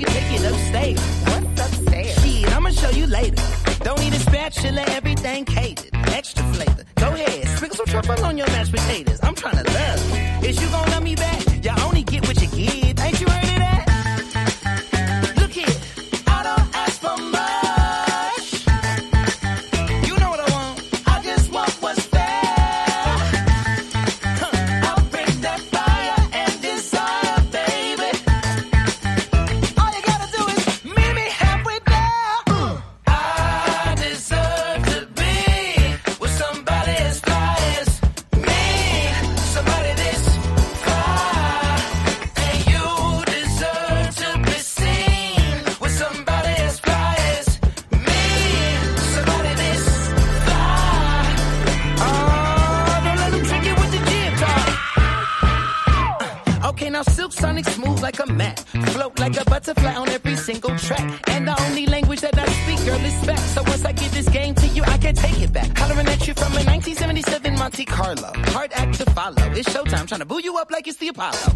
you, take you upstate. What's upstairs? Shit, I'ma show you later. Don't need a spatula, everything catered. Extra flavor. Go ahead, sprinkle some truffle on your mashed potatoes. I'm trying to I'm trying to boo you up like it's the Apollo.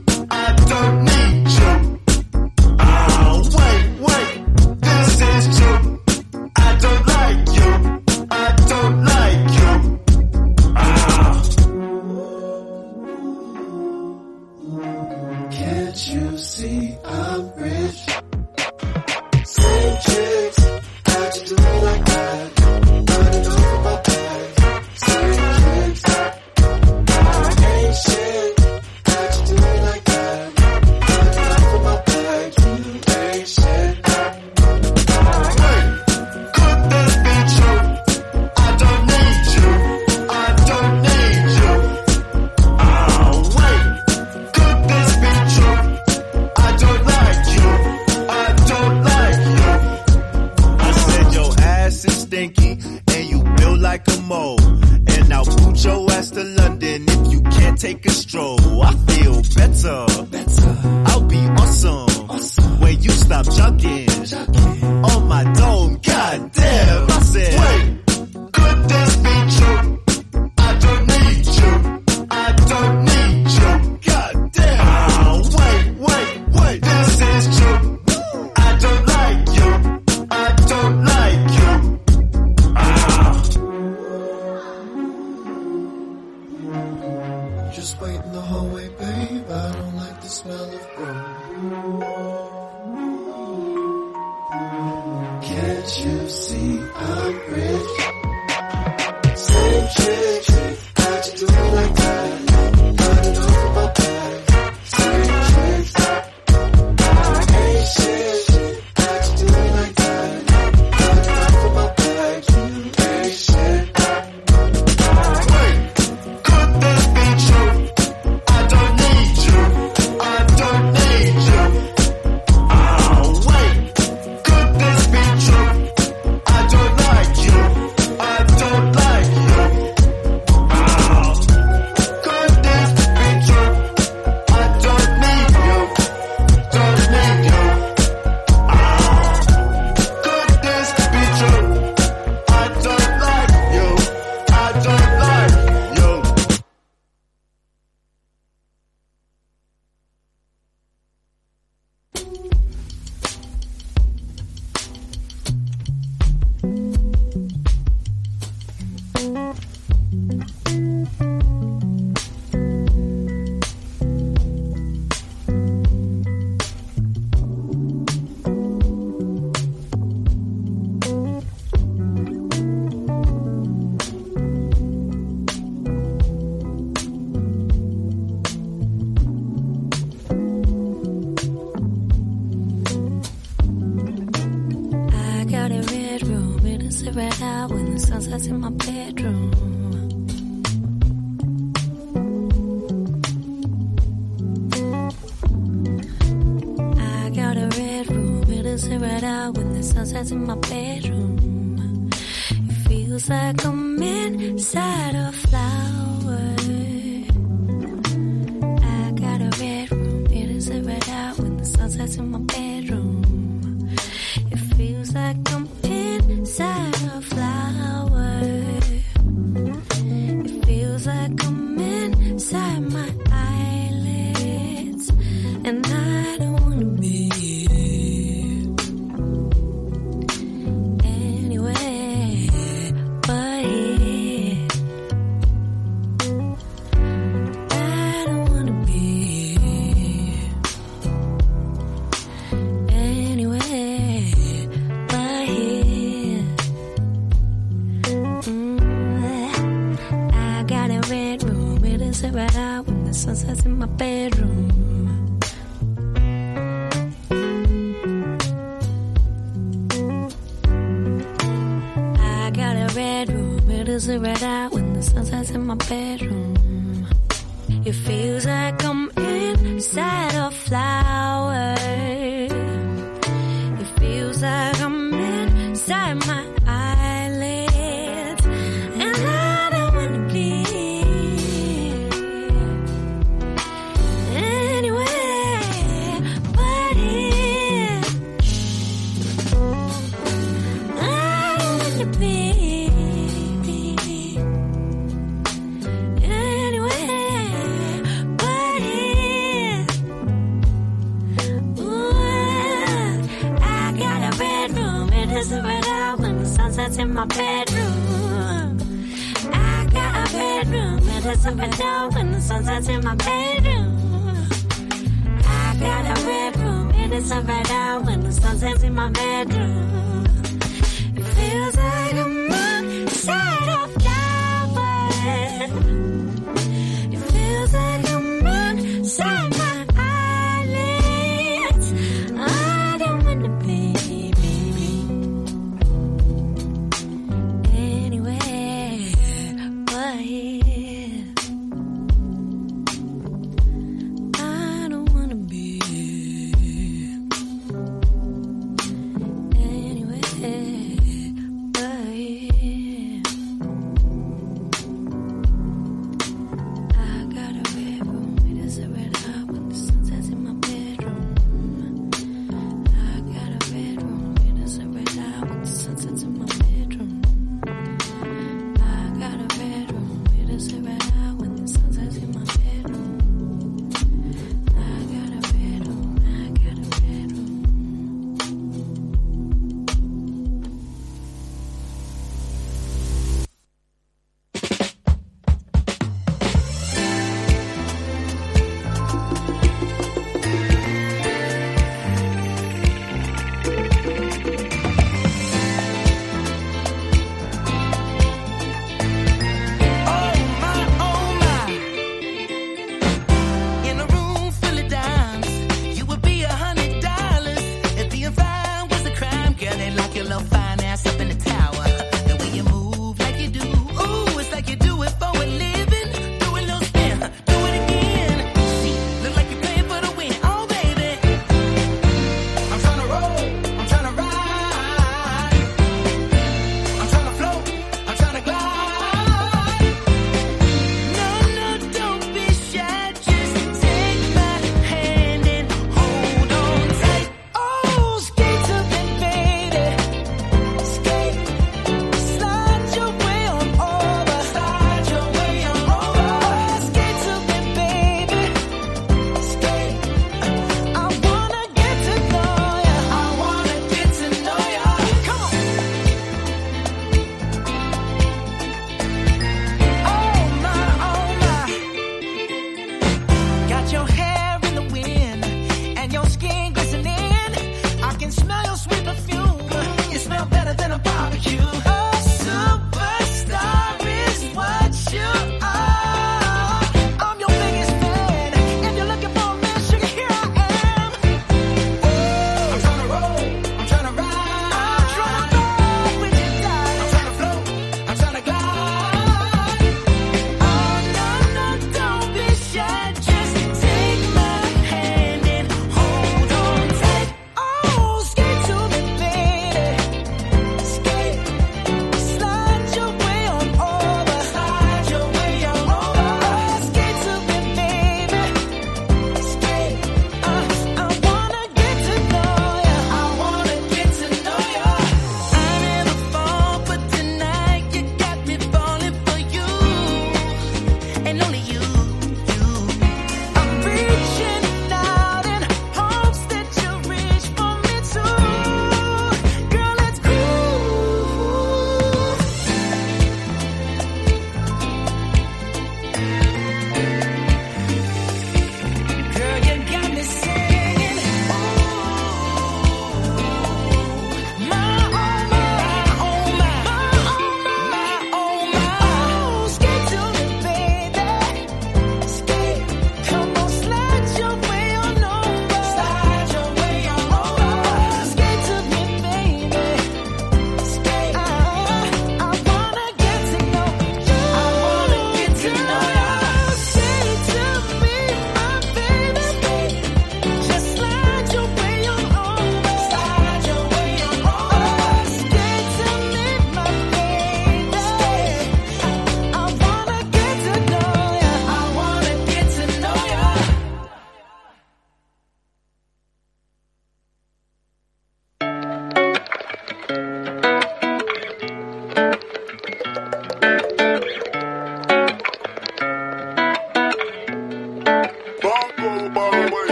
Don't need sunsets in my bedroom. It feels like I'm inside a flower. I got a red room, it is a red out when the sunsets in my bedroom. It feels like I'm inside.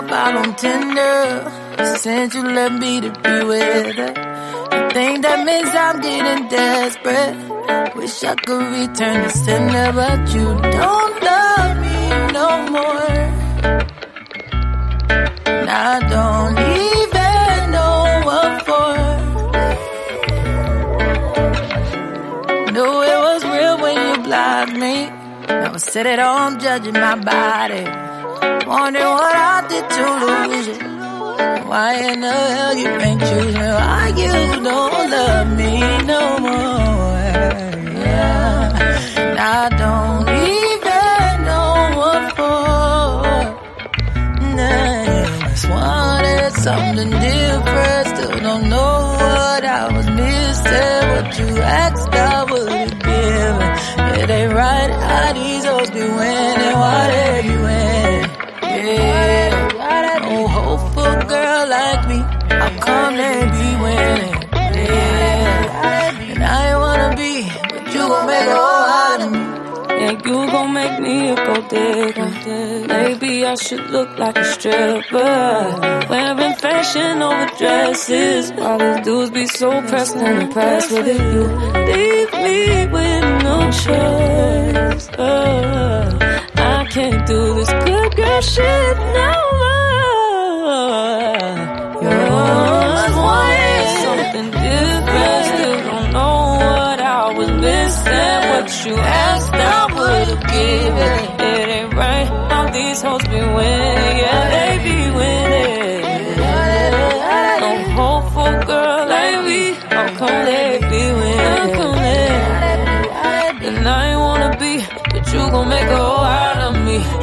Profile on Tinder. Since you left me to be with her. I think that means I'm getting desperate. Wish I could return the sender, but you don't love me no more. And I don't even know what for. Knew it was real when you blocked me. Now I sit at home judging my body. Wondering what I to lose. Why in the hell you ain't choose me? Why you don't love me no more? Yeah. I don't even know what for. Nah, just wanted something different. Still don't know what I was missing. What you asked, I would've given. It ain't right how these hoes be winning. Why they be winning? Yeah. Come be winning? Yeah. And I ain't wanna be, but you gon' make a whole out of me. Yeah, you gon' make me a gold digger. Maybe I should look like a stripper. Wearing fashion over dresses. All these dudes be so pressed and impressed with it. You leave me with no choice. Uh, I can't do this good girl shit no more. You always wanted something different. Still don't know what I was missing. What you asked, I would've given. It ain't right how these hoes be winning. Yeah, they be winning. No hopeful girl like me. How come they be winning? And I ain't wanna be, but you gon' make a whole out of me.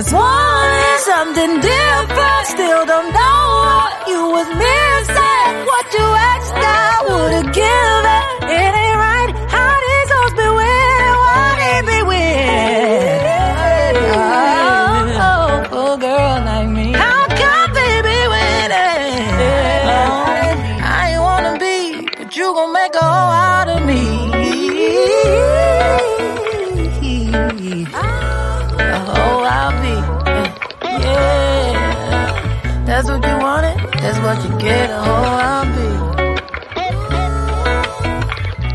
Cause wanting something different. What you get. A hoe I'll be.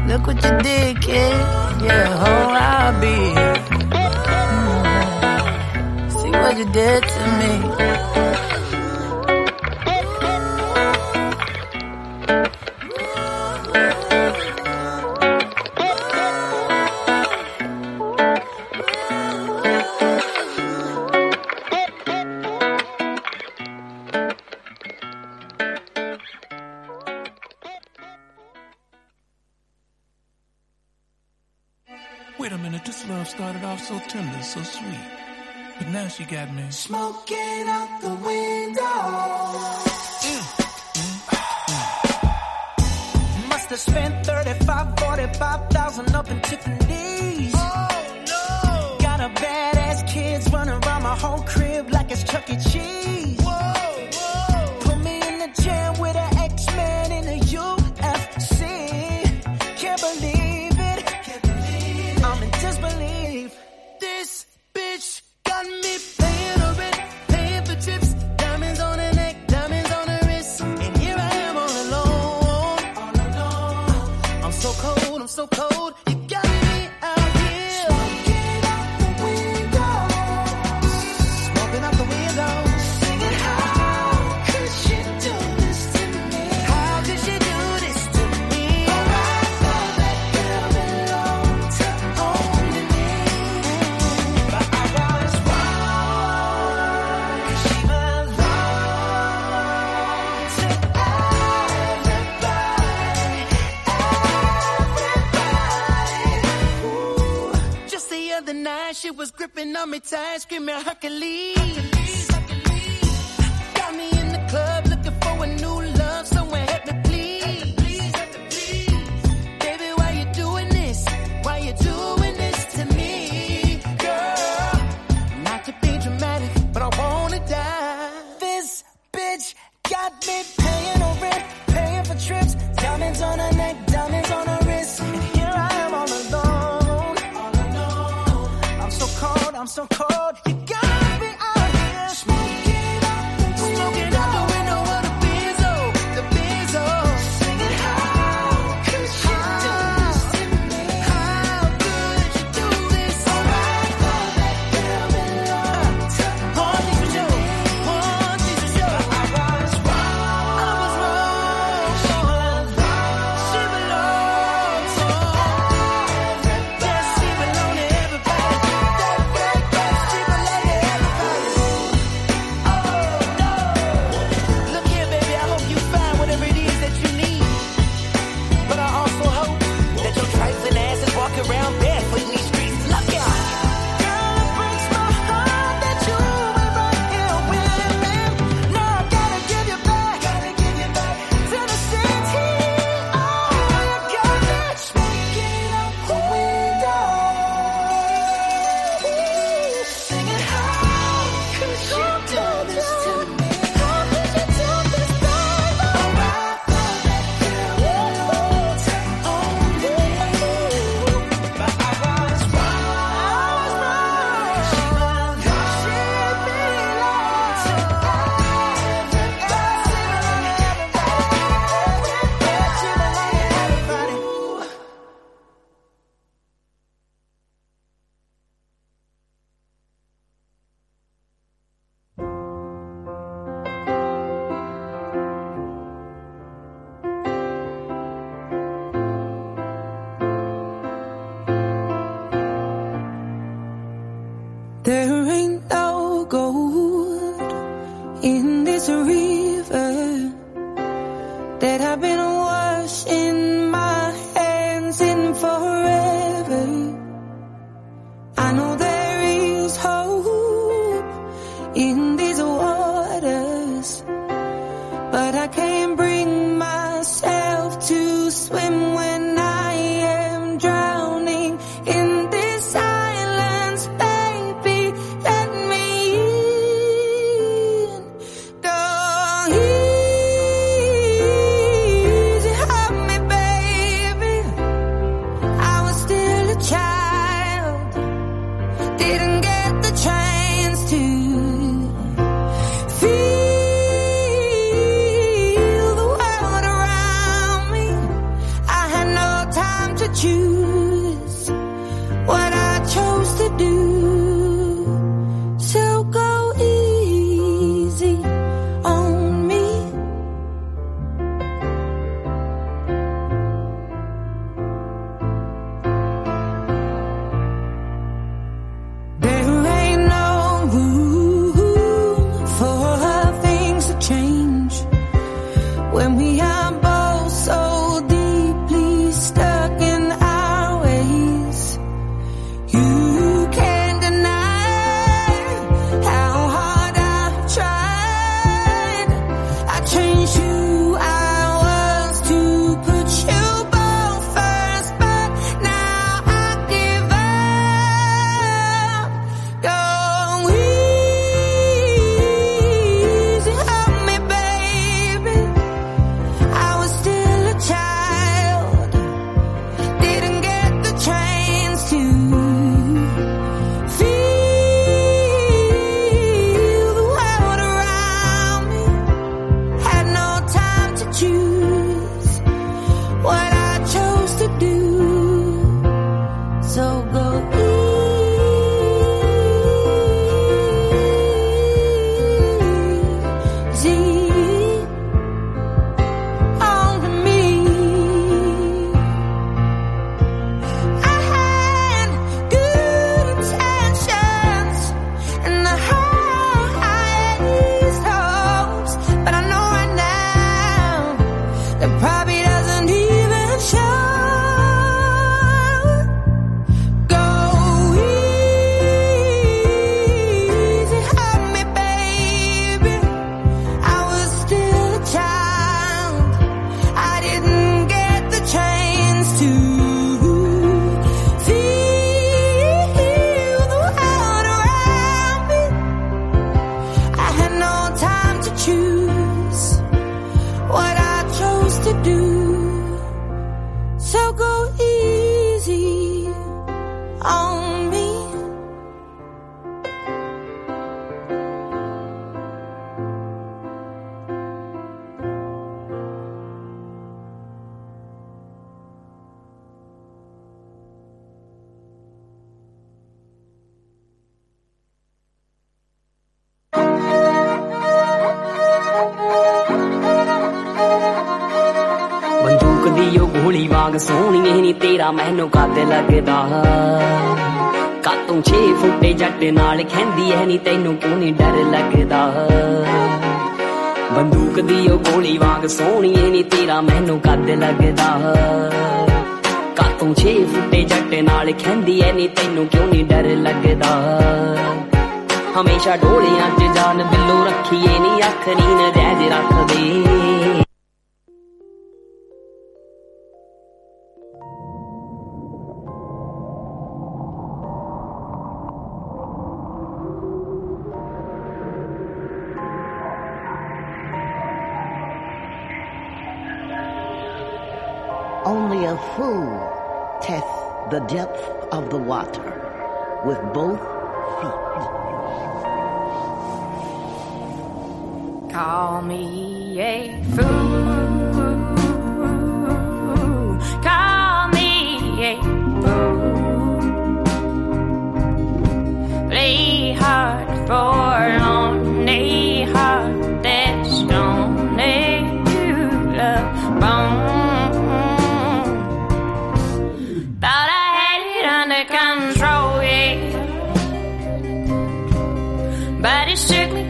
Look what you did, kid. Yeah, a hoe I'll be. Mm. See what you did to me. Tender, so sweet. But now she got me. Smoking out the window. Mm-hmm. Must have spent 35, 45,000 up in Tiffany's. Oh no! Got a badass kids running around my whole crib like it's Chuck E. Cheese. Tummy ties, scream out Hercules.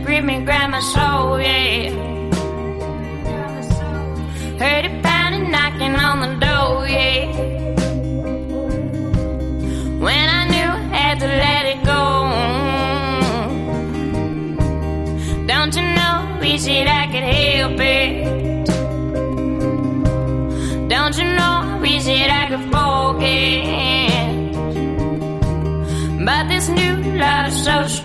bring me grandma soul, yeah. Heard it pounding, knocking on the door, yeah. When I knew I had to let it go. Don't you know, wish it I could help it. Don't you know, wish it I could forget. But this new love's so strong.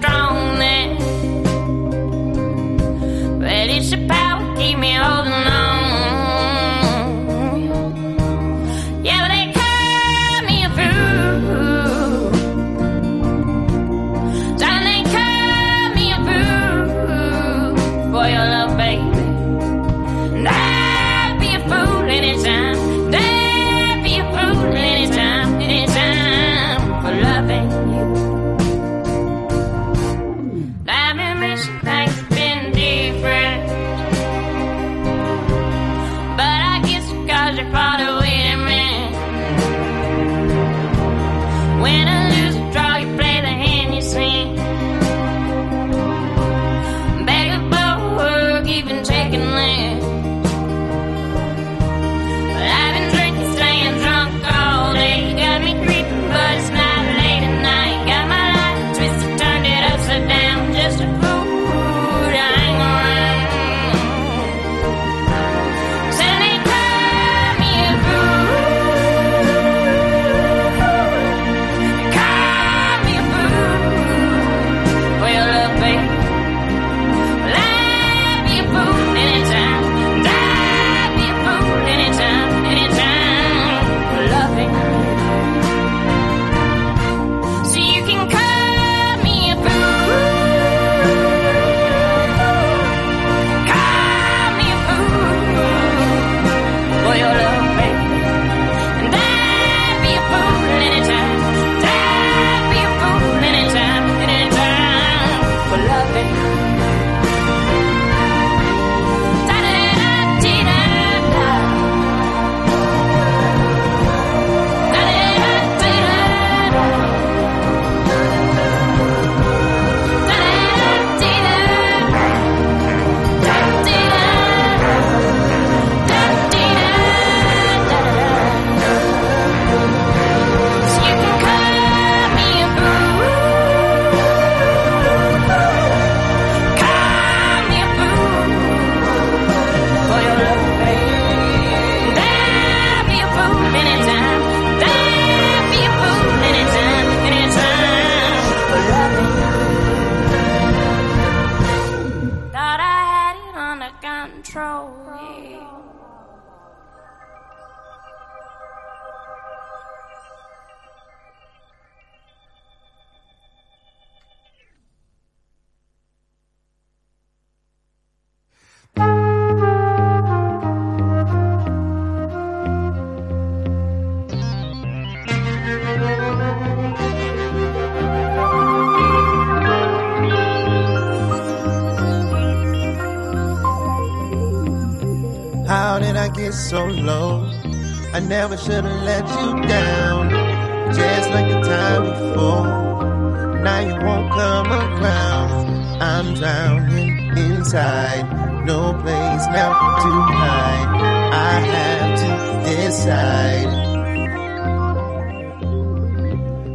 No place now to hide. I have to decide.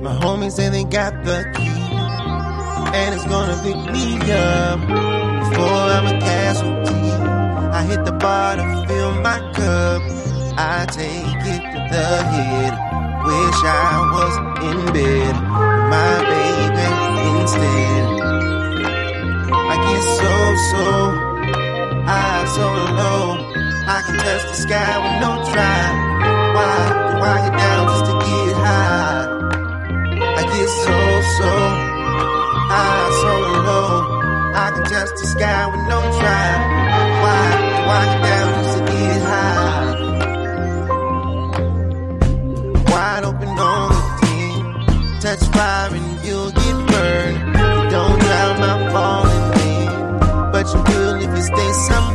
My homies say they got the key, and it's gonna pick me up before I'm a casualty. I hit the bar to fill my cup. I take it to the head. Wish I was in bed, my baby instead. So so, I so low. I can touch the sky with no try. Why do I get down just to get high? I get so so, I so low. I can touch the sky with no try. Why do get down just to get high? Wide open on the team. Touch fire this. I'm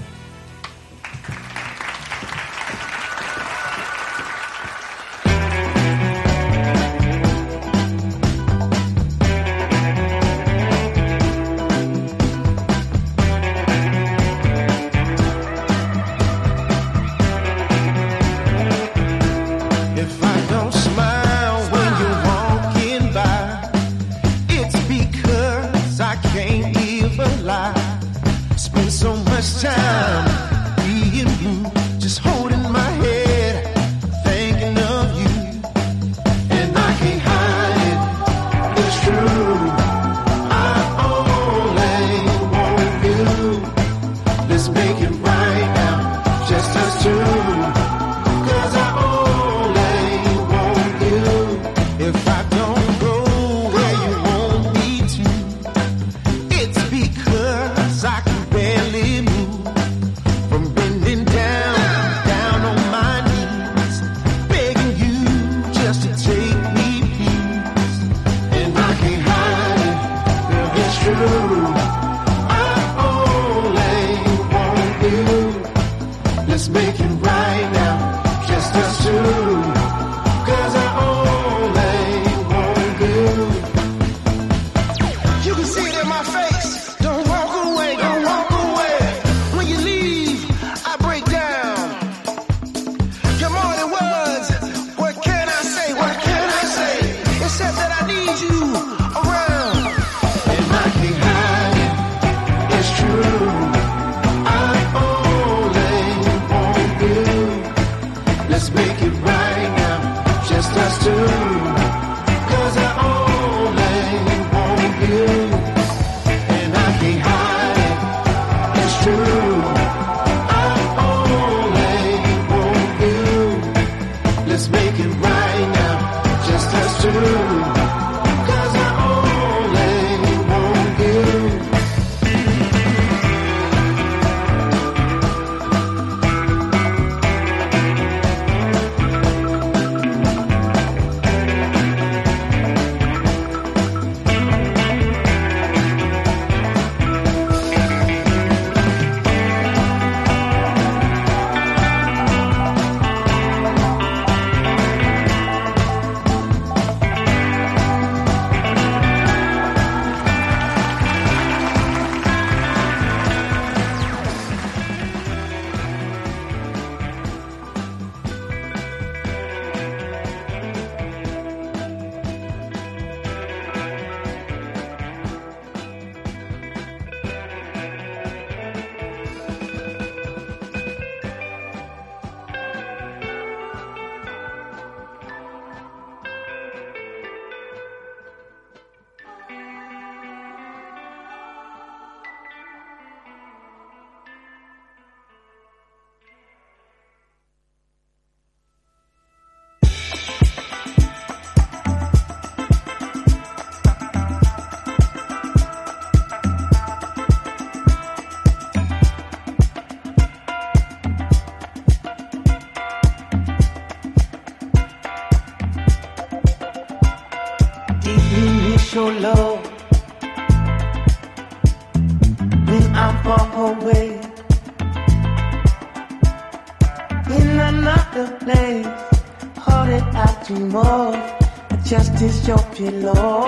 your pillow.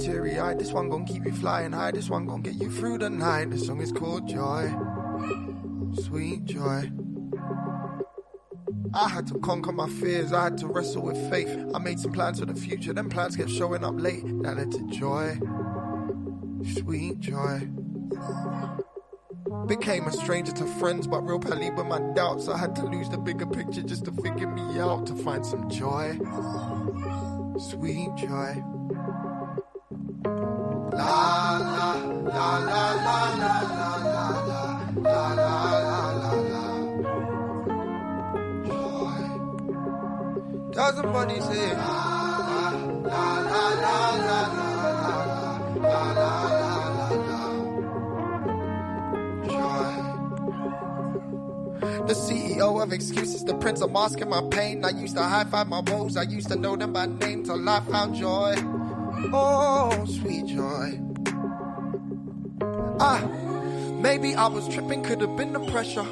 Teary eyed. This one gon' keep you flying high. This one gon' get you through the night. This song is called Joy. Sweet joy. I had to conquer my fears. I had to wrestle with faith. I made some plans for the future. Them plans kept showing up late. That led to joy. Sweet joy. Became a stranger to friends, but real pally with my doubts. I had to lose the bigger picture just to figure me out to find some joy. Sweet joy. La la la la la la la la la la la Joy. The CEO of excuses, the prince of masking my pain. I used to high five my woes, I used to know them by name till I found joy. Oh, sweet joy. Ah, maybe I was tripping, could have been the pressure.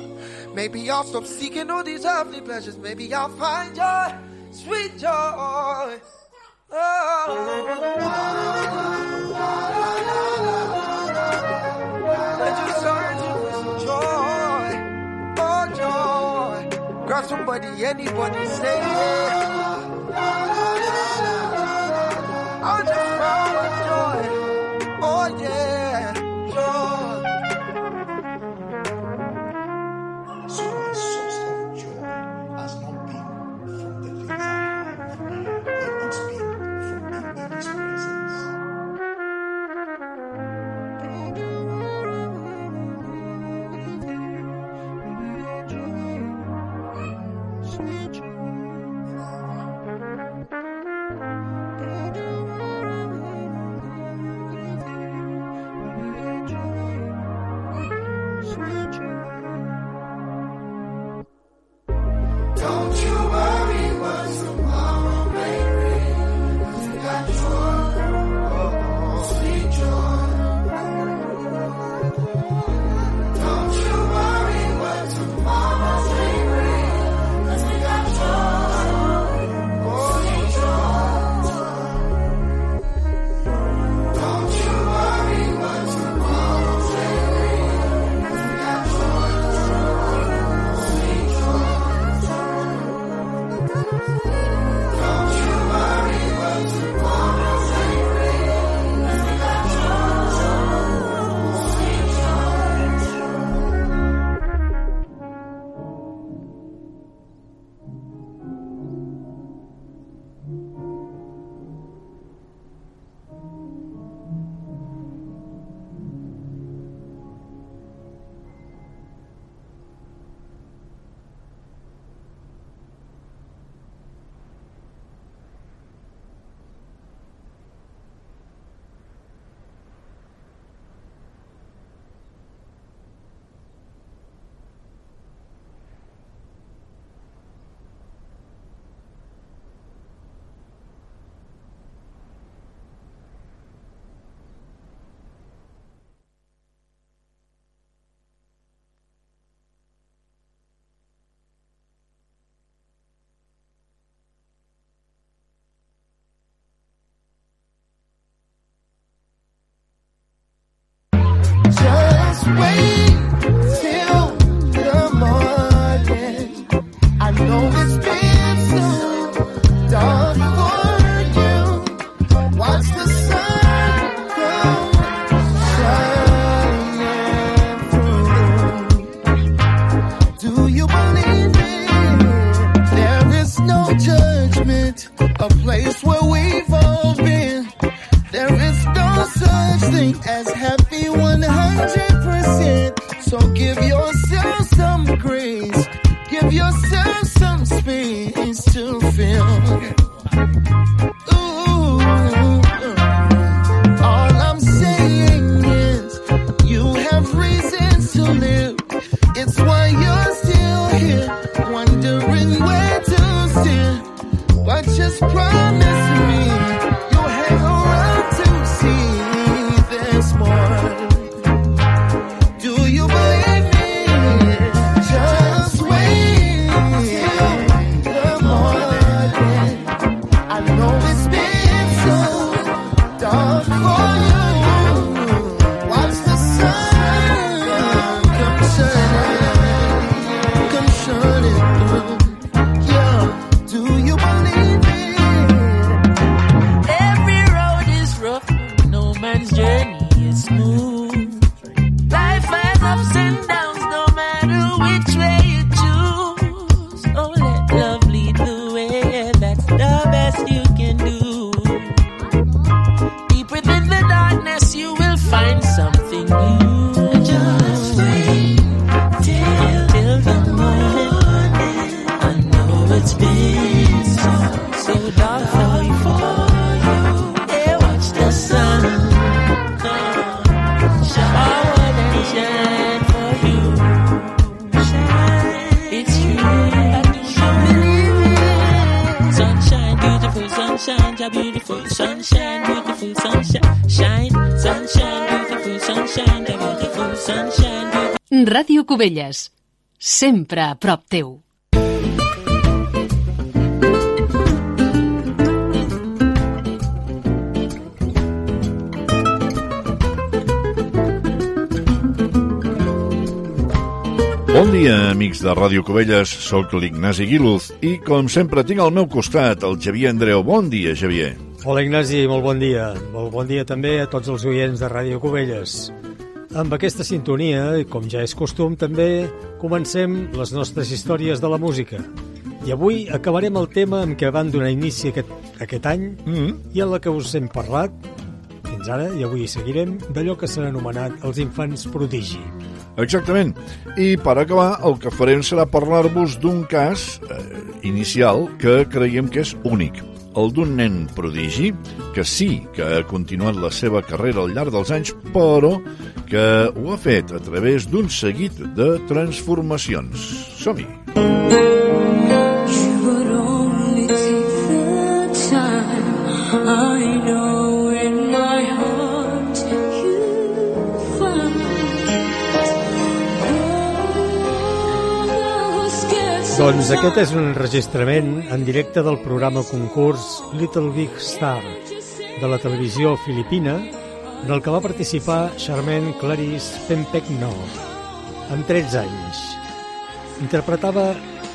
Maybe I'll stop seeking all these earthly pleasures. Maybe I'll find joy, sweet joy. Oh, for joy, oh joy. Grab somebody, anybody, say yeah. Oh. Ràdio Cubelles, sempre a prop teu. Bon dia, amics de Ràdio Cubelles, Soc l'Ignasi Guiluz i, com sempre, tinc al meu costat el Xavier Andreu. Bon dia, Xavier. Hola, Ignasi, molt bon dia. Molt bon dia també a tots els oients de Ràdio Covelles. Amb aquesta sintonia, i com ja és costum, també comencem les nostres històries de la música. I avui acabarem el tema amb què van donar inici aquest, aquest any mm -hmm. i en la que us hem parlat fins ara, i avui seguirem, d'allò que s'ha anomenat els infants prodigi. Exactament. I per acabar, el que farem serà parlar-vos d'un cas eh, inicial que creiem que és únic el d'un nen prodigi que sí que ha continuat la seva carrera al llarg dels anys, però que ho ha fet a través d'un seguit de transformacions. Som-hi! You Doncs aquest és un enregistrament en directe del programa concurs Little Big Star de la televisió filipina en el que va participar Charmaine Clarice Pempecno amb 13 anys. Interpretava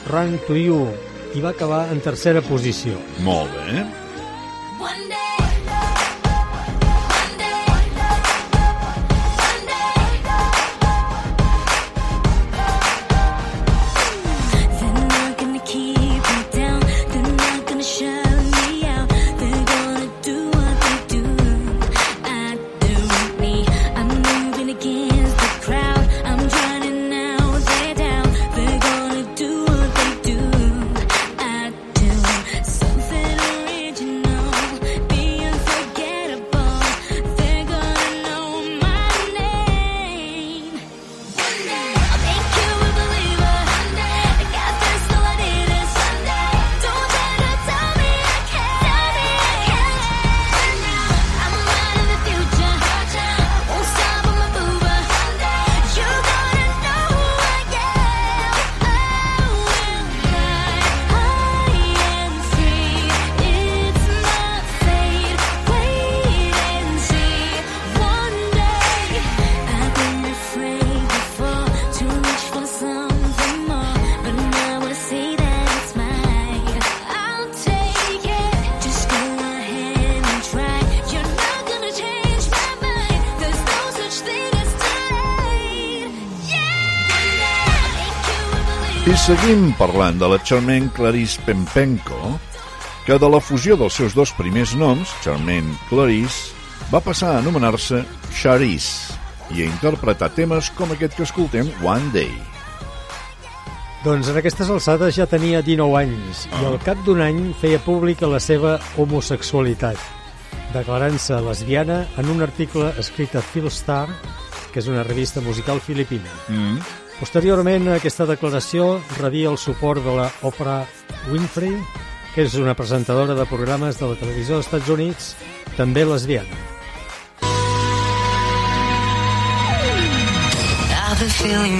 Run to You i va acabar en tercera posició. Molt bé. Seguim parlant de la Charmaine Clarice Pempenko, que de la fusió dels seus dos primers noms, Charmaine Clarice, va passar a anomenar-se Charisse i a interpretar temes com aquest que escoltem, One Day. Doncs en aquestes alçades ja tenia 19 anys i al cap d'un any feia pública la seva homosexualitat, declarant-se lesbiana en un article escrit a Philstar, que és una revista musical filipina. Mm. Posteriorment aquesta declaració rebia el suport de la Oprah Winfrey, que és una presentadora de programes de la televisió dels Estats Units, també lesbiana.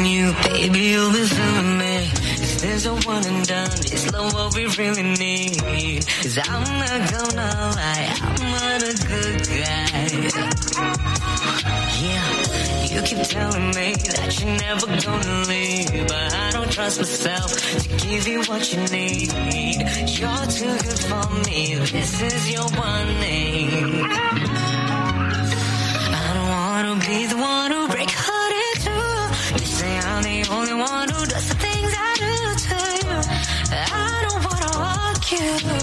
You, this a one and done? Is love what we really need? Cause I'm not gonna lie, I'm not a good guy. Yeah, you keep telling me that you're never gonna leave. But I don't trust myself to give you what you need. You're too good for me, this is your one name. I don't wanna be the one who break heart in two. You say I'm the only one who does the things I do to you. I don't wanna walk you.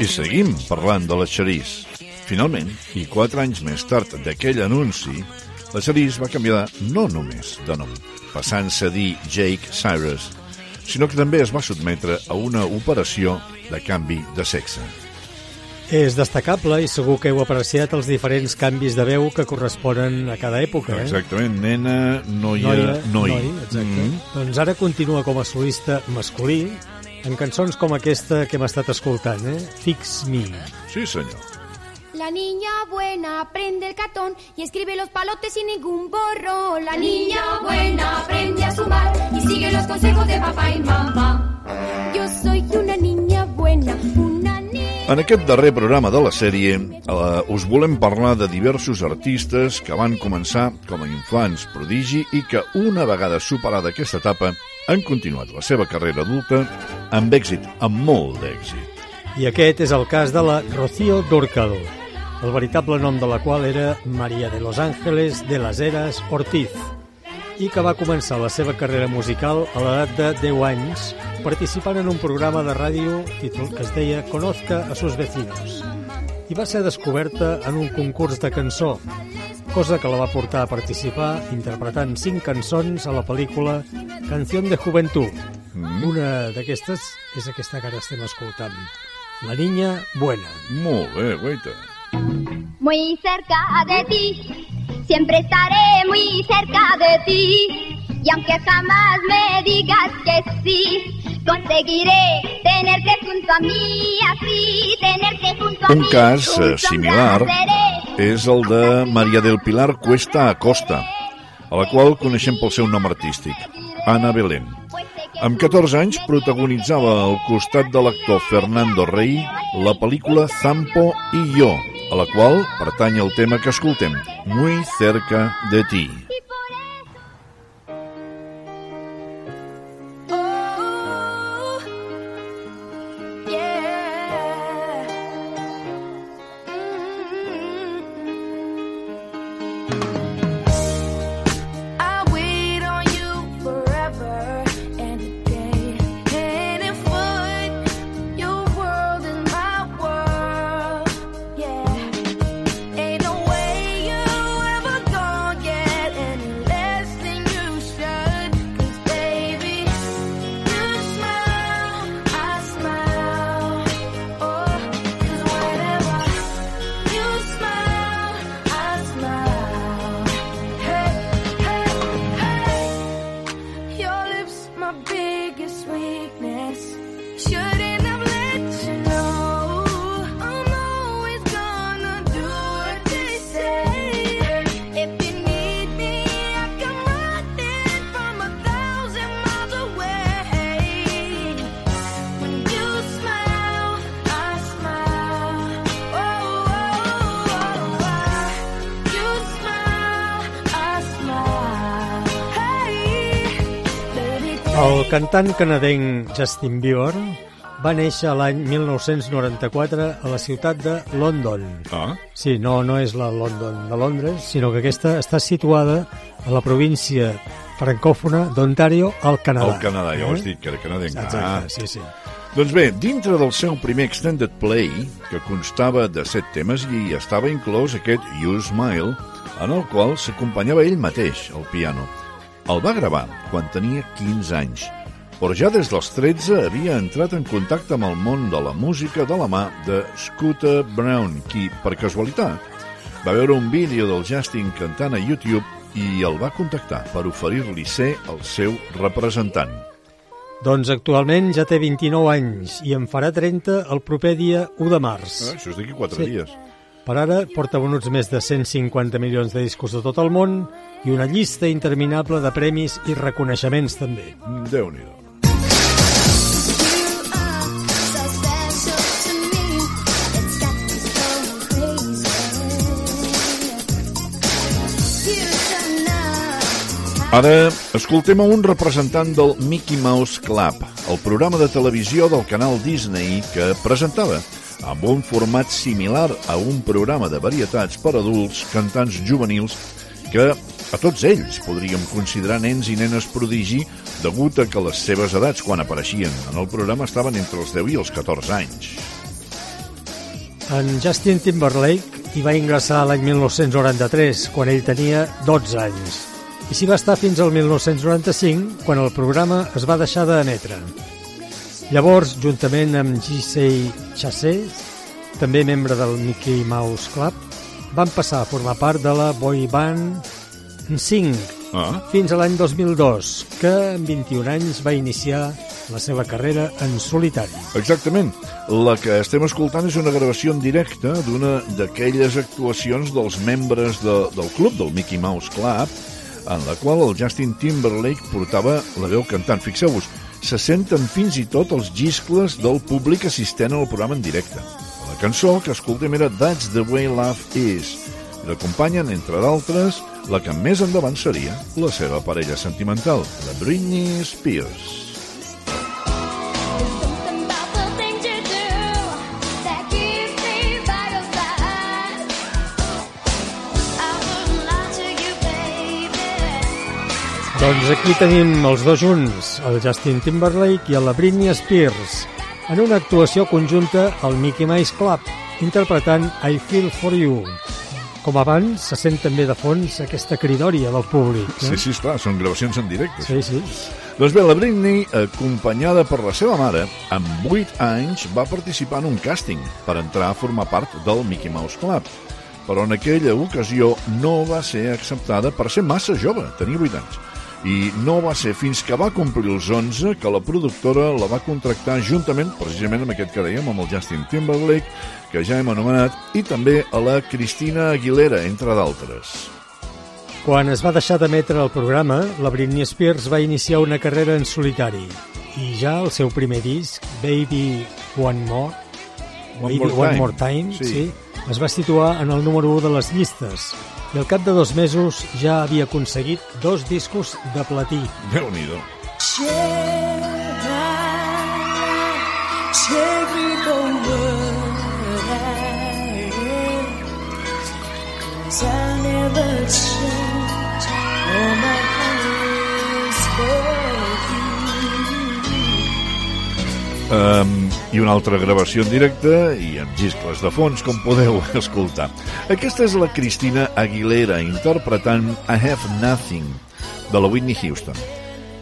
I seguim parlant de la Charisse. Finalment, i quatre anys més tard d'aquell anunci, la Charisse va canviar no només de nom, passant-se a dir Jake Cyrus, sinó que també es va sotmetre a una operació de canvi de sexe. És destacable i segur que heu apreciat els diferents canvis de veu que corresponen a cada època. Eh? Exactament, nena, noia, Noia, noi. noi, exacte. Mm. Doncs ara continua com a solista masculí en cançons com aquesta que hem estat escoltant, eh? Fix Me. Sí, senyor. La niña buena prende el cartón y escribe los palotes sin ningún borrón. La niña buena aprende a sumar y sigue los consejos de papá y mamá. Yo soy una niña buena, una. En aquest darrer programa de la sèrie eh, us volem parlar de diversos artistes que van començar com a infants prodigi i que una vegada superada aquesta etapa han continuat la seva carrera adulta amb èxit, amb molt d'èxit. I aquest és el cas de la Rocío Durcal, el veritable nom de la qual era Maria de los Ángeles de las Heras Ortiz, i que va començar la seva carrera musical a l'edat de 10 anys participant en un programa de ràdio títol que es deia Conozca a sus vecinos i va ser descoberta en un concurs de cançó, cosa que la va portar a participar interpretant cinc cançons a la pel·lícula Canción de Juventud. Mm. Una d'aquestes és aquesta que ara estem escoltant. La niña buena. Molt bé, guaita. Muy cerca de ti, siempre estaré muy cerca de ti. Y aunque jamás me digas que sí, conseguiré tenerte junto a mí, así, tenerte junto a Un mí. cas un similar seré. és el de Maria del Pilar Cuesta Acosta, a la qual coneixem pel seu nom artístic, Ana Belén. Amb 14 anys protagonitzava al costat de l'actor Fernando Rey la pel·lícula Zampo y yo, a la qual pertany el tema que escoltem, Muy cerca de ti. Cantant canadenc Justin Bieber va néixer l'any 1994 a la ciutat de London. Ah. Sí, no, no és la London de Londres, sinó que aquesta està situada a la província francòfona d'Ontario, al Canadà. Al Canadà, ja ho has dit, que era canadenc. Exacte, Ah. sí, sí. Doncs bé, dintre del seu primer extended play, que constava de set temes i estava inclòs aquest You Smile, en el qual s'acompanyava ell mateix, al piano. El va gravar quan tenia 15 anys, però ja des dels 13 havia entrat en contacte amb el món de la música de la mà de Scooter Brown, qui, per casualitat, va veure un vídeo del Justin cantant a YouTube i el va contactar per oferir-li ser el seu representant. Doncs actualment ja té 29 anys i en farà 30 el proper dia 1 de març. Ah, això és d'aquí 4 dies. Per ara porta venuts més de 150 milions de discos de tot el món i una llista interminable de premis i reconeixements també. Déu-n'hi-do. Ara escoltem a un representant del Mickey Mouse Club, el programa de televisió del canal Disney que presentava amb un format similar a un programa de varietats per adults, cantants juvenils, que a tots ells podríem considerar nens i nenes prodigi degut a que les seves edats quan apareixien en el programa estaven entre els 10 i els 14 anys. En Justin Timberlake hi va ingressar l'any 1993, quan ell tenia 12 anys. I s'hi va estar fins al 1995, quan el programa es va deixar d'emetre. Llavors, juntament amb Gisei Chasset, també membre del Mickey Mouse Club, van passar a formar part de la boy band NSYNC ah. fins a l'any 2002, que amb 21 anys va iniciar la seva carrera en solitari. Exactament. La que estem escoltant és una gravació en directe d'una d'aquelles actuacions dels membres de, del club del Mickey Mouse Club, en la qual el Justin Timberlake portava la veu cantant. Fixeu-vos, se senten fins i tot els giscles del públic assistent al programa en directe. La cançó que escoltem era That's the way love is. I l'acompanyen, entre d'altres, la que més endavant seria la seva parella sentimental, la Britney Spears. Doncs aquí tenim els dos junts, el Justin Timberlake i la Britney Spears, en una actuació conjunta al Mickey Mouse Club, interpretant I Feel For You. Com abans, se sent també de fons aquesta cridòria del públic. Sí, sí, esclar, són gravacions en directe. Sí, sí. Doncs bé, la Britney, acompanyada per la seva mare, amb 8 anys va participar en un càsting per entrar a formar part del Mickey Mouse Club. Però en aquella ocasió no va ser acceptada per ser massa jove, tenia 8 anys. I no va ser fins que va complir els 11 que la productora la va contractar juntament, precisament amb aquest que dèiem, amb el Justin Timberlake, que ja hem anomenat, i també a la Cristina Aguilera, entre d'altres. Quan es va deixar d'emetre el programa, la Britney Spears va iniciar una carrera en solitari i ja el seu primer disc, Baby One More, One Baby More One Time, More Time sí. sí, es va situar en el número 1 de les llistes i al cap de dos mesos ja havia aconseguit dos discos de platí. Déu-n'hi-do. For you Um, I una altra gravació en directe i amb giscles de fons, com podeu escoltar. Aquesta és la Cristina Aguilera interpretant I Have Nothing, de la Whitney Houston.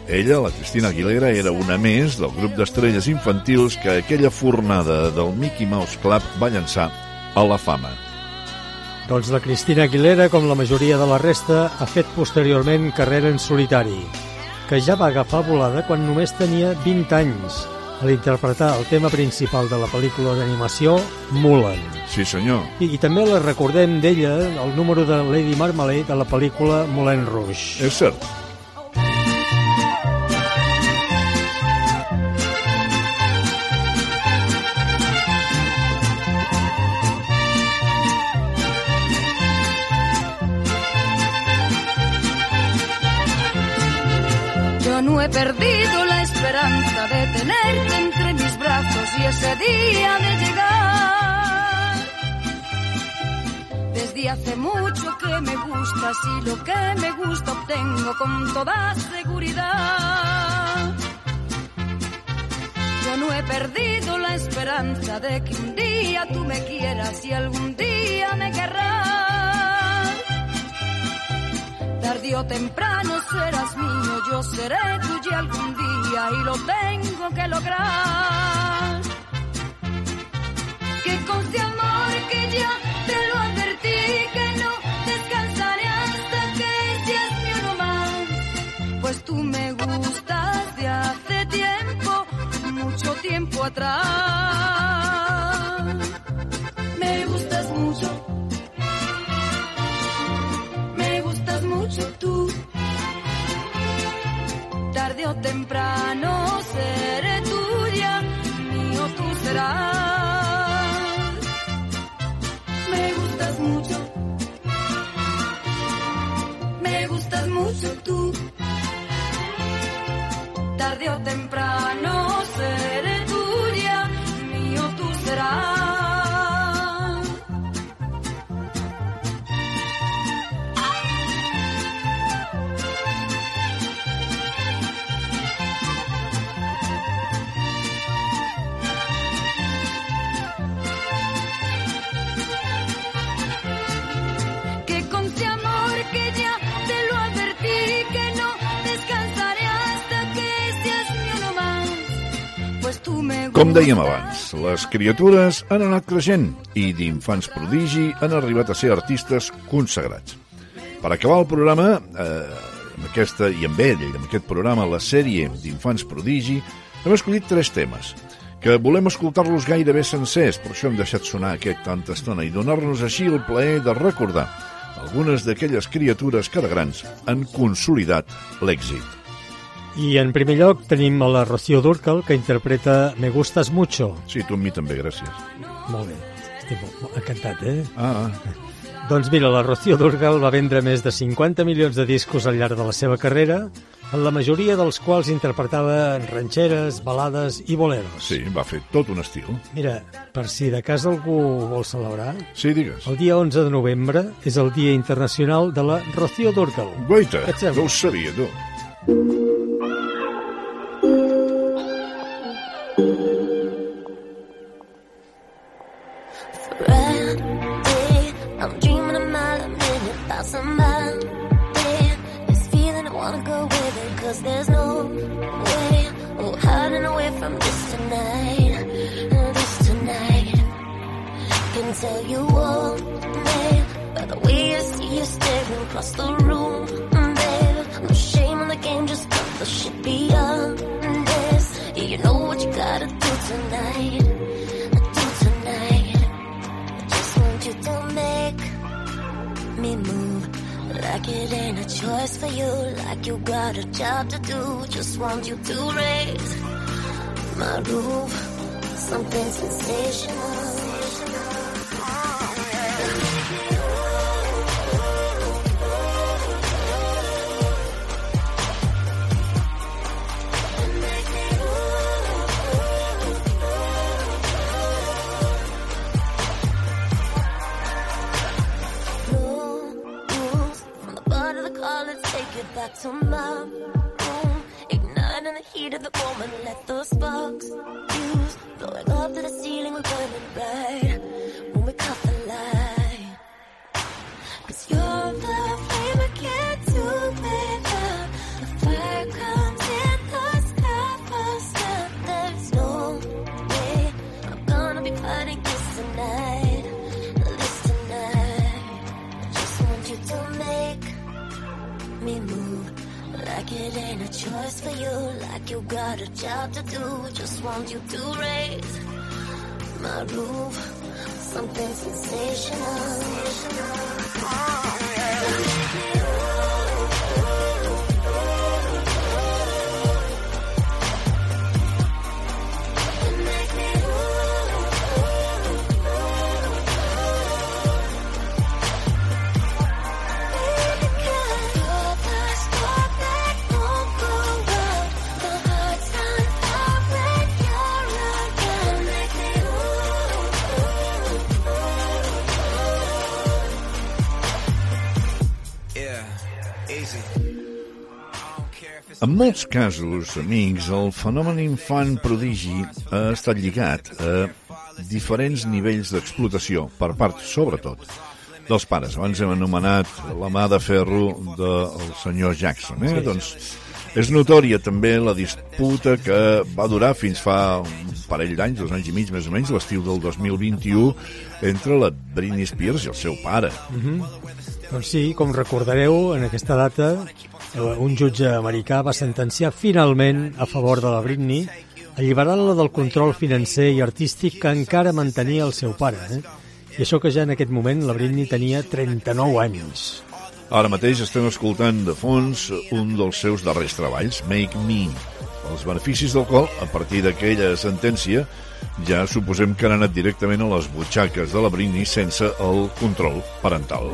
Ella, la Cristina Aguilera, era una més del grup d'estrelles infantils que aquella fornada del Mickey Mouse Club va llançar a la fama. Doncs la Cristina Aguilera, com la majoria de la resta, ha fet posteriorment carrera en solitari, que ja va agafar volada quan només tenia 20 anys, a l'interpretar el tema principal de la pel·lícula d'animació Mulan. Sí, senyor. I, I també la recordem d'ella, el número de Lady Marmalade de la pel·lícula Moulin Rouge. És cert. Yo no he perdido ese día de llegar. Desde hace mucho que me gustas y lo que me gusta obtengo con toda seguridad. Yo no he perdido la esperanza de que un día tú me quieras y algún día me querrás. Tarde o temprano serás mío, yo seré tuya algún día y lo tengo que lograr. Me gustas mucho. Me gustas mucho tú. Tarde o temprano seré tuya, mío tú serás. Me gustas mucho. Me gustas mucho tú. Tarde o temprano Com dèiem abans, les criatures han anat creixent i d'infants prodigi han arribat a ser artistes consagrats. Per acabar el programa, eh, amb aquesta i amb ell, amb aquest programa, la sèrie d'infants prodigi, hem escollit tres temes que volem escoltar-los gairebé sencers, per això hem deixat sonar aquest tanta estona i donar-nos així el plaer de recordar algunes d'aquelles criatures que de grans han consolidat l'èxit. I en primer lloc tenim a la Rocío Durcal, que interpreta Me gustas mucho. Sí, tu amb mi també, gràcies. Molt bé, estic molt, molt encantat, eh? Ah, Doncs mira, la Rocío Durcal va vendre més de 50 milions de discos al llarg de la seva carrera, en la majoria dels quals interpretava ranxeres, balades i boleros. Sí, va fer tot un estil. Mira, per si de cas algú vol celebrar, Sí, digues. el dia 11 de novembre és el Dia Internacional de la Rocío Durcal. Guaita, no ho sabia, tu. Friday, tell you all, babe, by the way I see you staring across the room, babe. No shame in the game, just cut the shit beyond this. Yeah, you know what you gotta do tonight. Do tonight. Just want you to make me move like it ain't a choice for you, like you got a job to do. Just want you to raise my roof, something sensational. Back to my room. Igniting the heat of the moment, let the sparks fuse. Blowing up to the ceiling, we're burning bright. When we cut the light. Cause you're for you, like you got a job to do. Just want you to raise my roof, something sensational. Yeah, En molts casos, amics, el fenomen infant prodigi ha estat lligat a diferents nivells d'explotació, per part, sobretot, dels pares. Abans hem anomenat la mà de ferro del senyor Jackson. Eh? Sí. Doncs és notòria també la disputa que va durar fins fa un parell d'anys, dos anys i mig més o menys, l'estiu del 2021, entre la Britney Spears i el seu pare. Mhm. Doncs sí, com recordareu, en aquesta data un jutge americà va sentenciar finalment a favor de la Britney alliberant-la del control financer i artístic que encara mantenia el seu pare. Eh? I això que ja en aquest moment la Britney tenia 39 anys. Ara mateix estem escoltant de fons un dels seus darrers treballs, Make Me, els beneficis del qual, a partir d'aquella sentència, ja suposem que han anat directament a les butxaques de la Britney sense el control parental.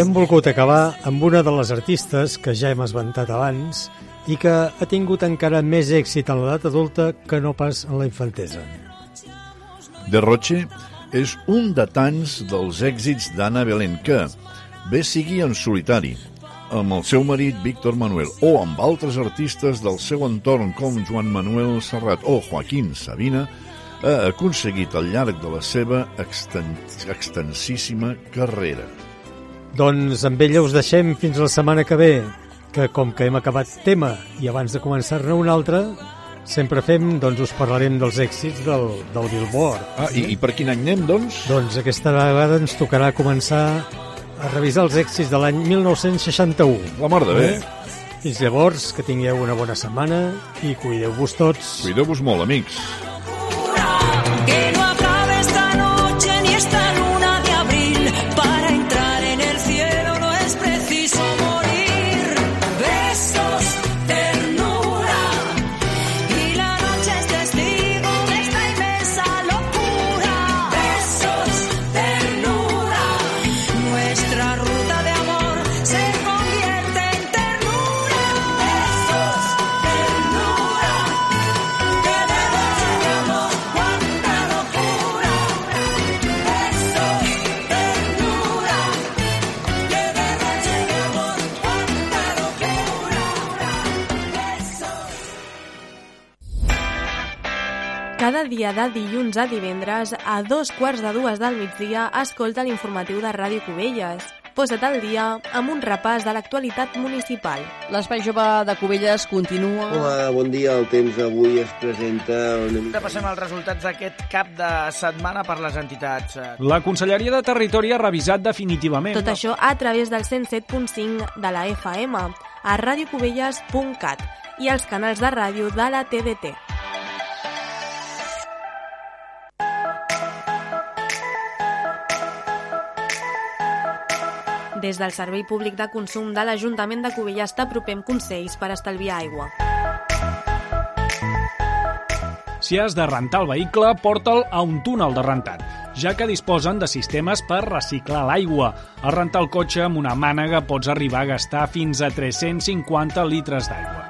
Hem volgut acabar amb una de les artistes que ja hem esmentat abans i que ha tingut encara més èxit en l'edat adulta que no pas en la infantesa. De Roche és un de tants dels èxits d'Anna Belén que, bé sigui en solitari, amb el seu marit Víctor Manuel o amb altres artistes del seu entorn com Joan Manuel Serrat o Joaquín Sabina, ha aconseguit al llarg de la seva exten extensíssima carrera. Doncs amb ella us deixem fins la setmana que ve, que com que hem acabat tema i abans de començar-ne un altre, sempre fem, doncs us parlarem dels èxits del, del Billboard. Ah, i, i per quin any anem, doncs? Doncs aquesta vegada ens tocarà començar a revisar els èxits de l'any 1961. La mar de bé. Fins llavors, que tingueu una bona setmana i cuideu-vos tots. Cuideu-vos molt, amics. Que no Dia de dilluns a divendres, a dos quarts de dues del migdia, escolta l'informatiu de Ràdio Cubelles. Posa't al dia amb un repàs de l'actualitat municipal. L'espai jove de Cubelles continua... Hola, bon dia. El temps avui es presenta... Una... Repassem els resultats d'aquest cap de setmana per les entitats. La Conselleria de Territori ha revisat definitivament... Tot això a través del 107.5 de la FM, a radiocubelles.cat i els canals de ràdio de la TDT. Des del Servei Públic de Consum de l'Ajuntament de Cubelles t'apropem consells per estalviar aigua. Si has de rentar el vehicle, porta'l a un túnel de rentat, ja que disposen de sistemes per reciclar l'aigua. Al rentar el cotxe amb una mànega pots arribar a gastar fins a 350 litres d'aigua.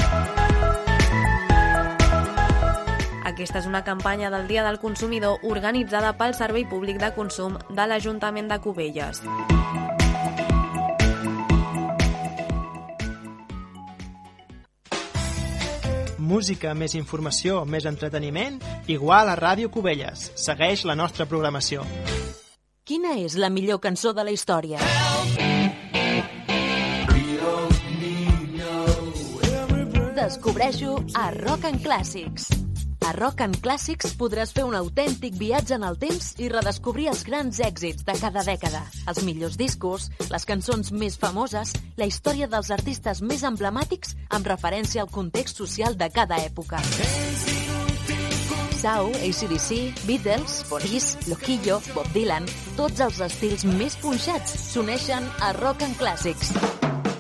Aquesta és una campanya del Dia del Consumidor organitzada pel Servei Públic de Consum de l'Ajuntament de Cubelles. Música, més informació, més entreteniment, igual a Ràdio Cubelles. Segueix la nostra programació. Quina és la millor cançó de la història? Descobreixo a Rock and Classics. A Rock and Classics podràs fer un autèntic viatge en el temps i redescobrir els grans èxits de cada dècada, els millors discos, les cançons més famoses, la història dels artistes més emblemàtics amb referència al context social de cada època. Sau, ACDC, Beatles, Boris, Loquillo, Bob Dylan, tots els estils més punxats s'uneixen a Rock and Classics.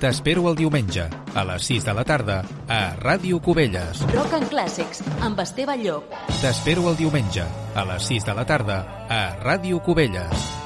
T'espero el diumenge, a les 6 de la tarda, a Ràdio Cubelles. Rock and Classics, amb Esteve Llop. T'espero el diumenge, a les 6 de la tarda, a Ràdio Cubelles.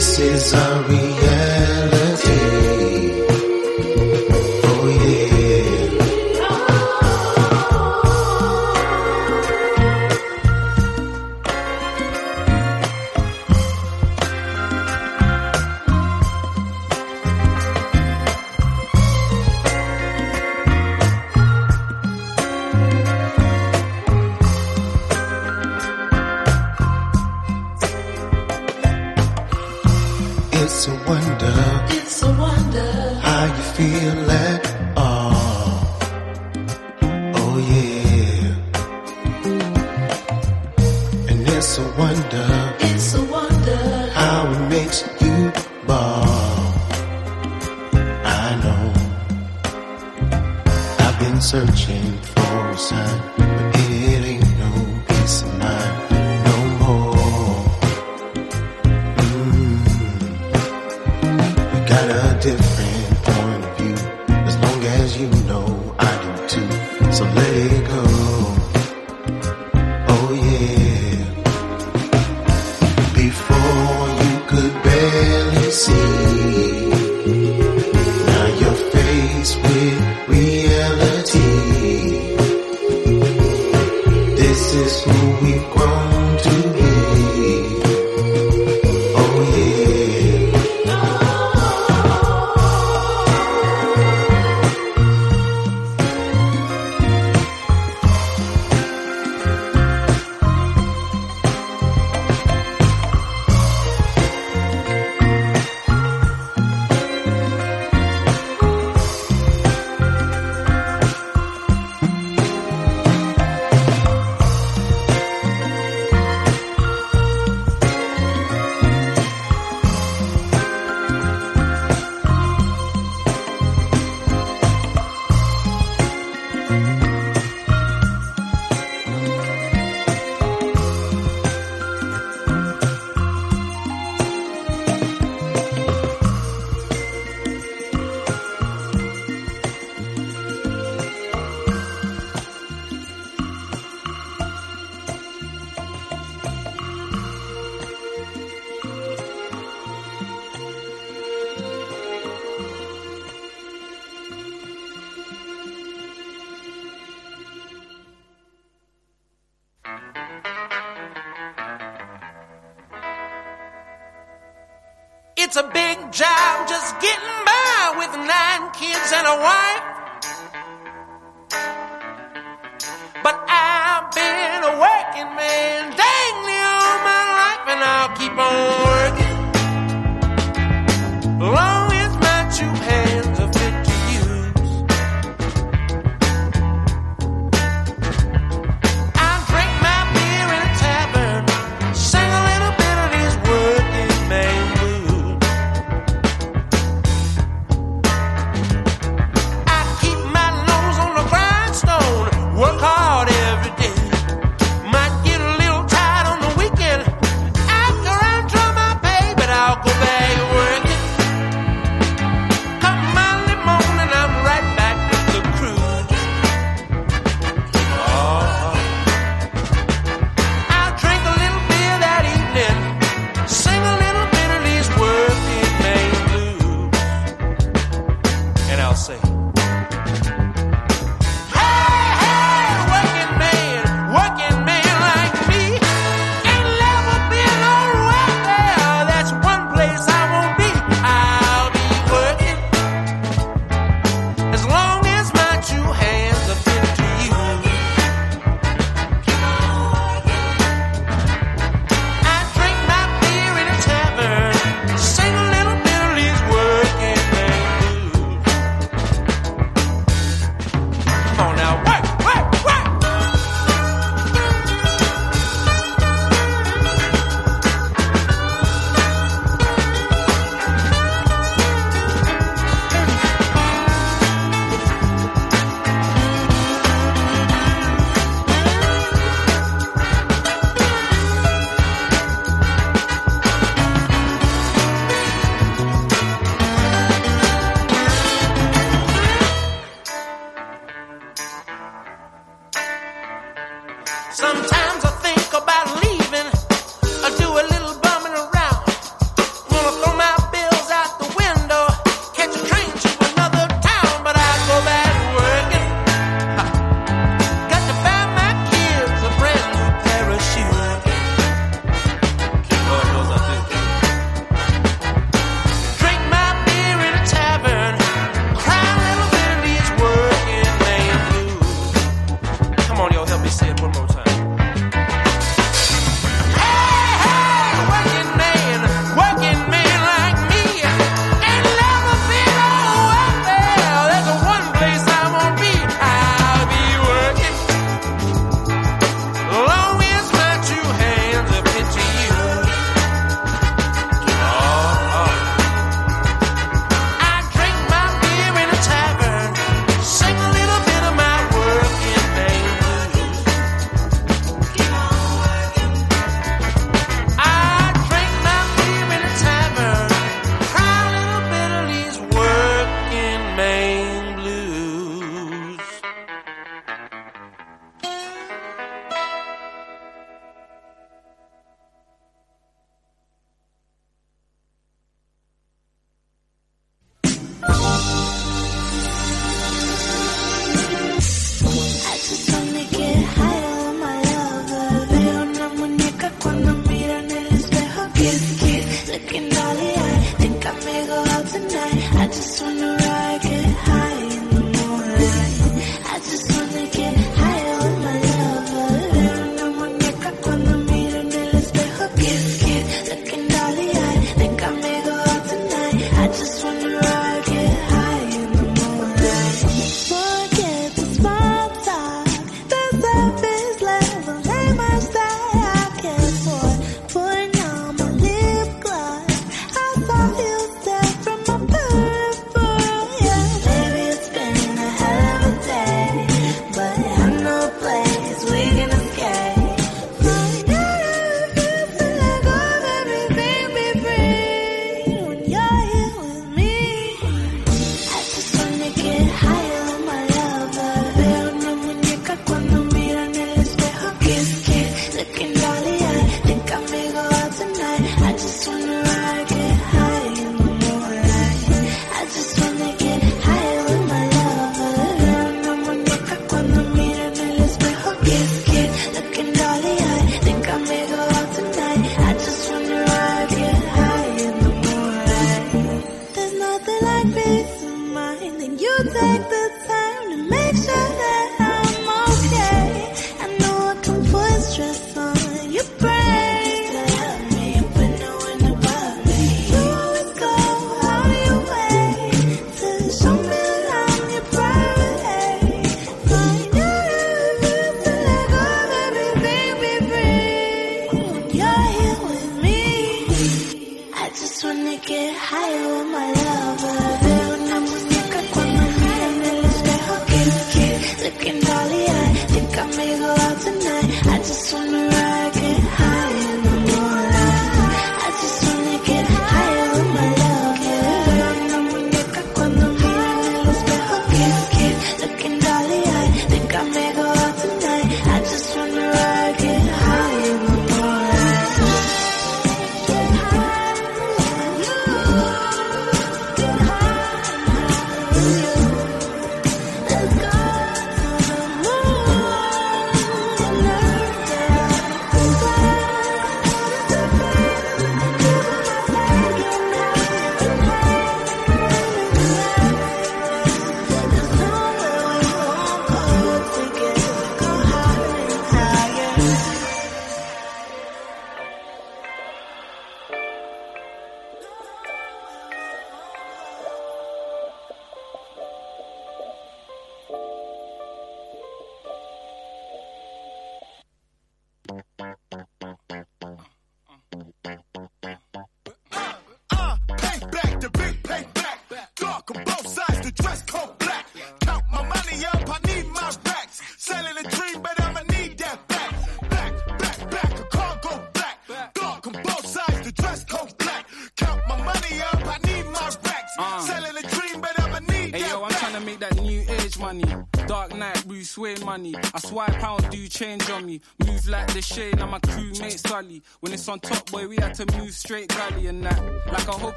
This is our reality.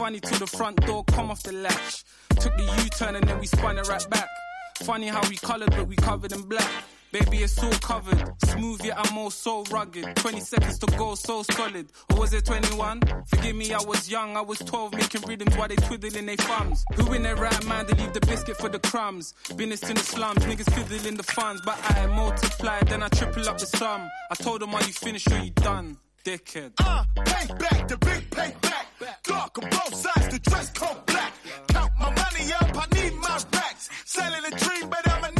Funny to the front door come off the latch. Took the U-turn and then we spun it right back. Funny how we coloured, but we covered in black. Baby, it's all covered. Smooth, yet I'm all so rugged. 20 seconds to go, so solid. Or was it 21? Forgive me, I was young. I was 12, making rhythms while they twiddling their thumbs. Who in their right mind to leave the biscuit for the crumbs? Business in the slums, niggas fiddling the funds. But I multiply, then I triple up the sum. I told them, are you finished or you done? Dickhead. Uh, payback, the big payback. Dark on both sides, the dress code black. Count my money up, I need my racks. Selling a dream, but I'ma need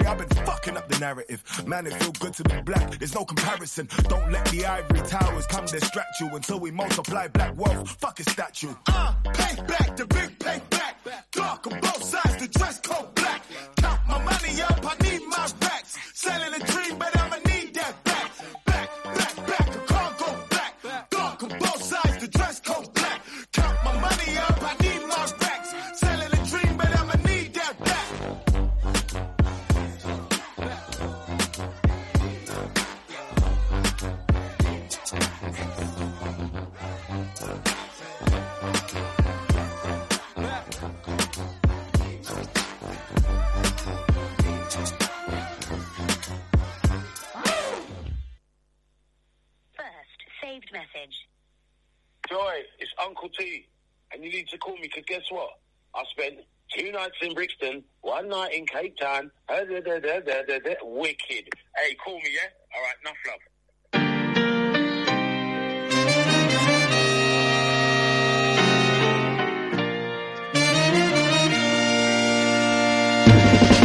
I've been fucking up the narrative. Man, it feel good to be black. There's no comparison. Don't let the ivory towers come distract you until we multiply black wealth. Fuck a statue. Uh, payback, the big payback. Dark on both sides, the dress code black. Count my money up, I need my racks. Selling a dream, but to call me because guess what? I spent two nights in Brixton, one night in Cape Town. Wicked. Hey, call me, yeah? All right, enough love.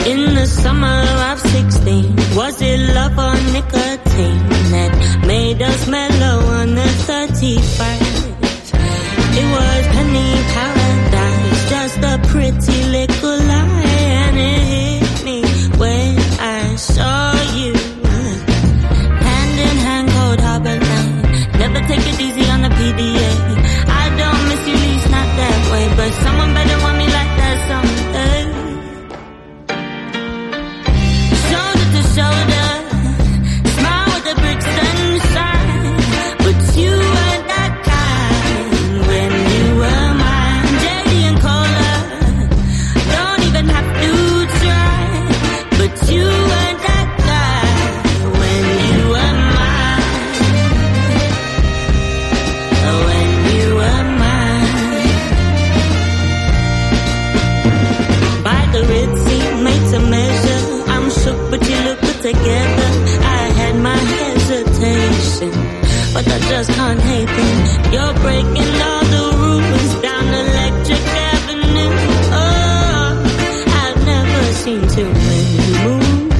In the summer of 16, was it love or nicotine that made us mellow on the 31st? It was penny paradise, just a pretty little just can't hate them. You're breaking all the rules down Electric Avenue. Oh, I've never seen too many move.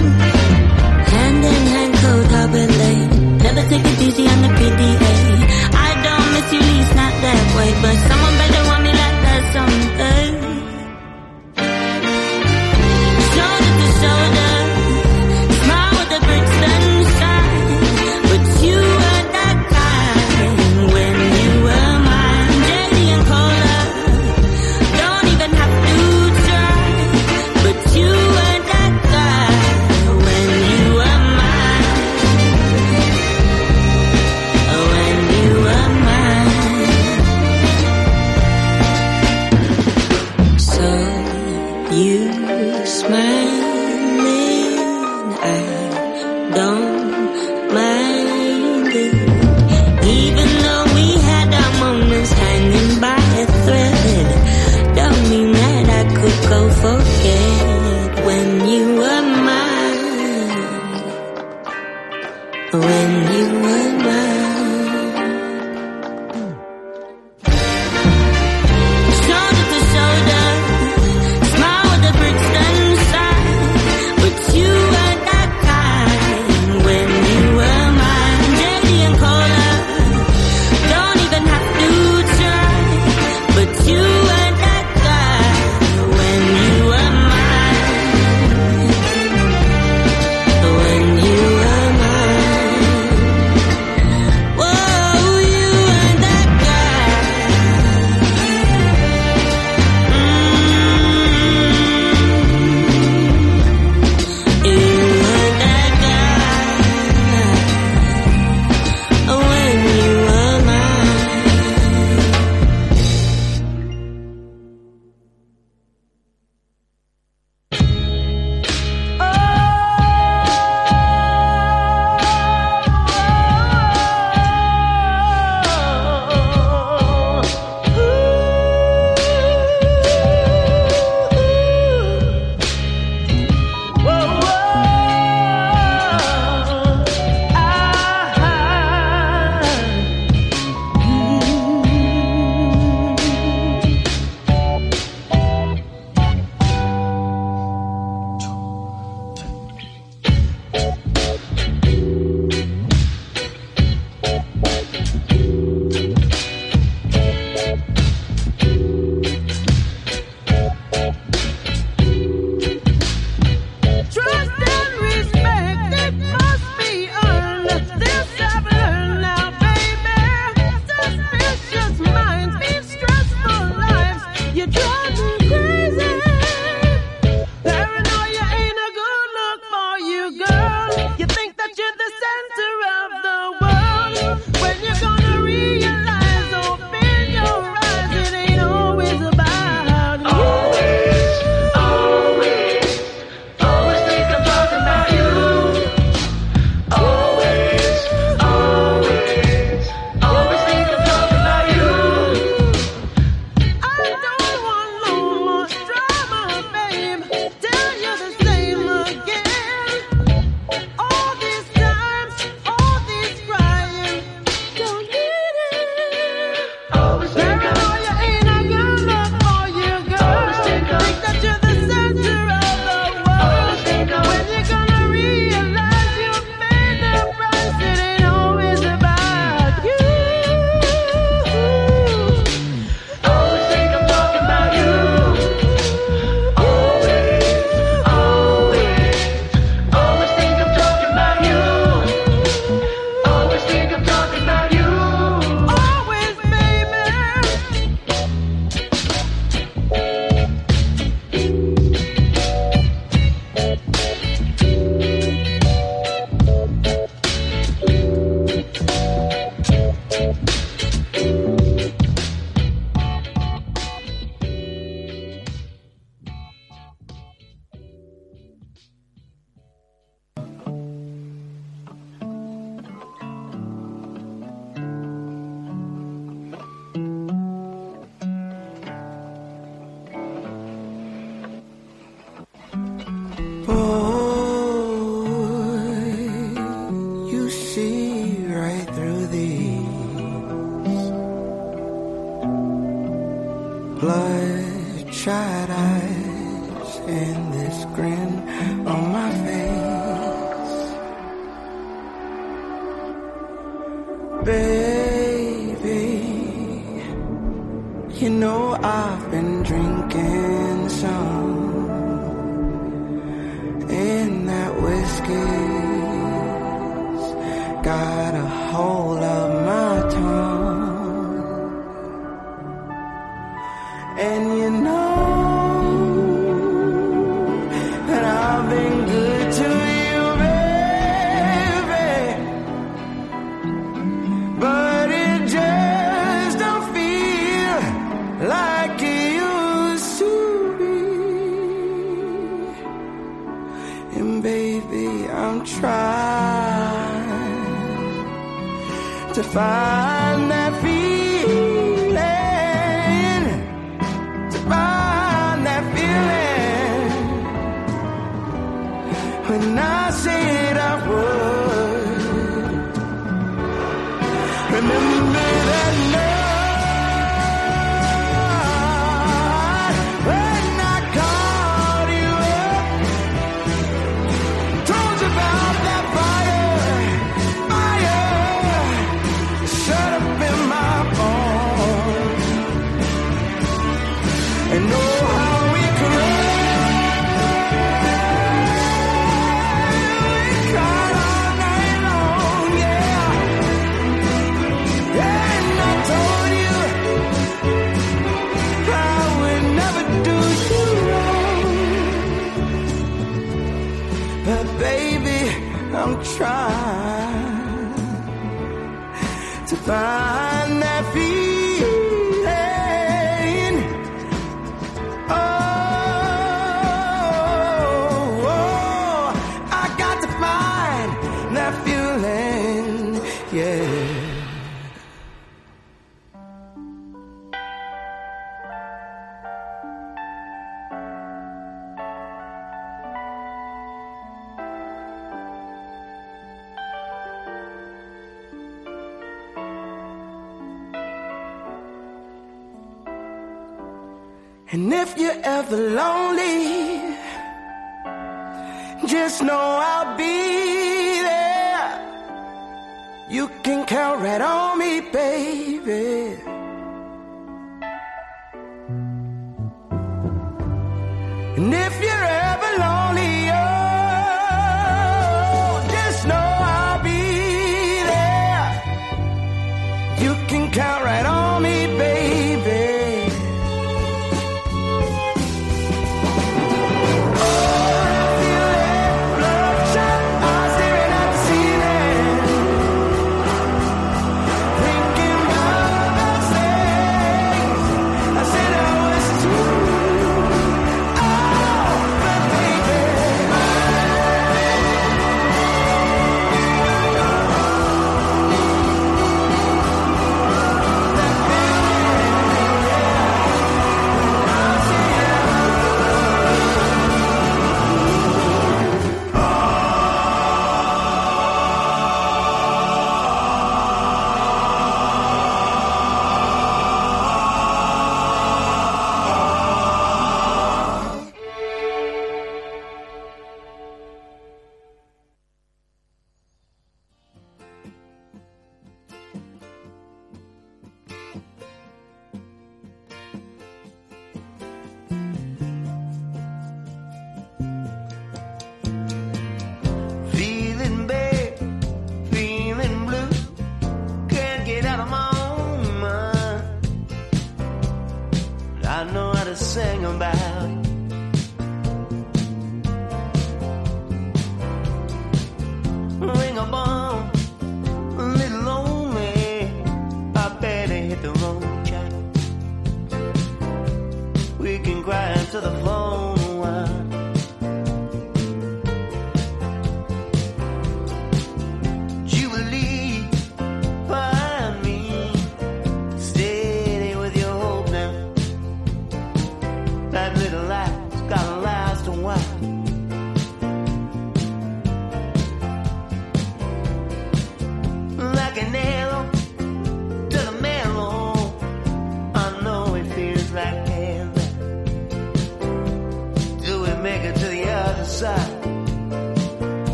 Hand in hand, cold harbor lane. Never take it easy on the PDA. I don't miss you, least not that way, but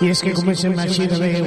Y es que como es el nacido de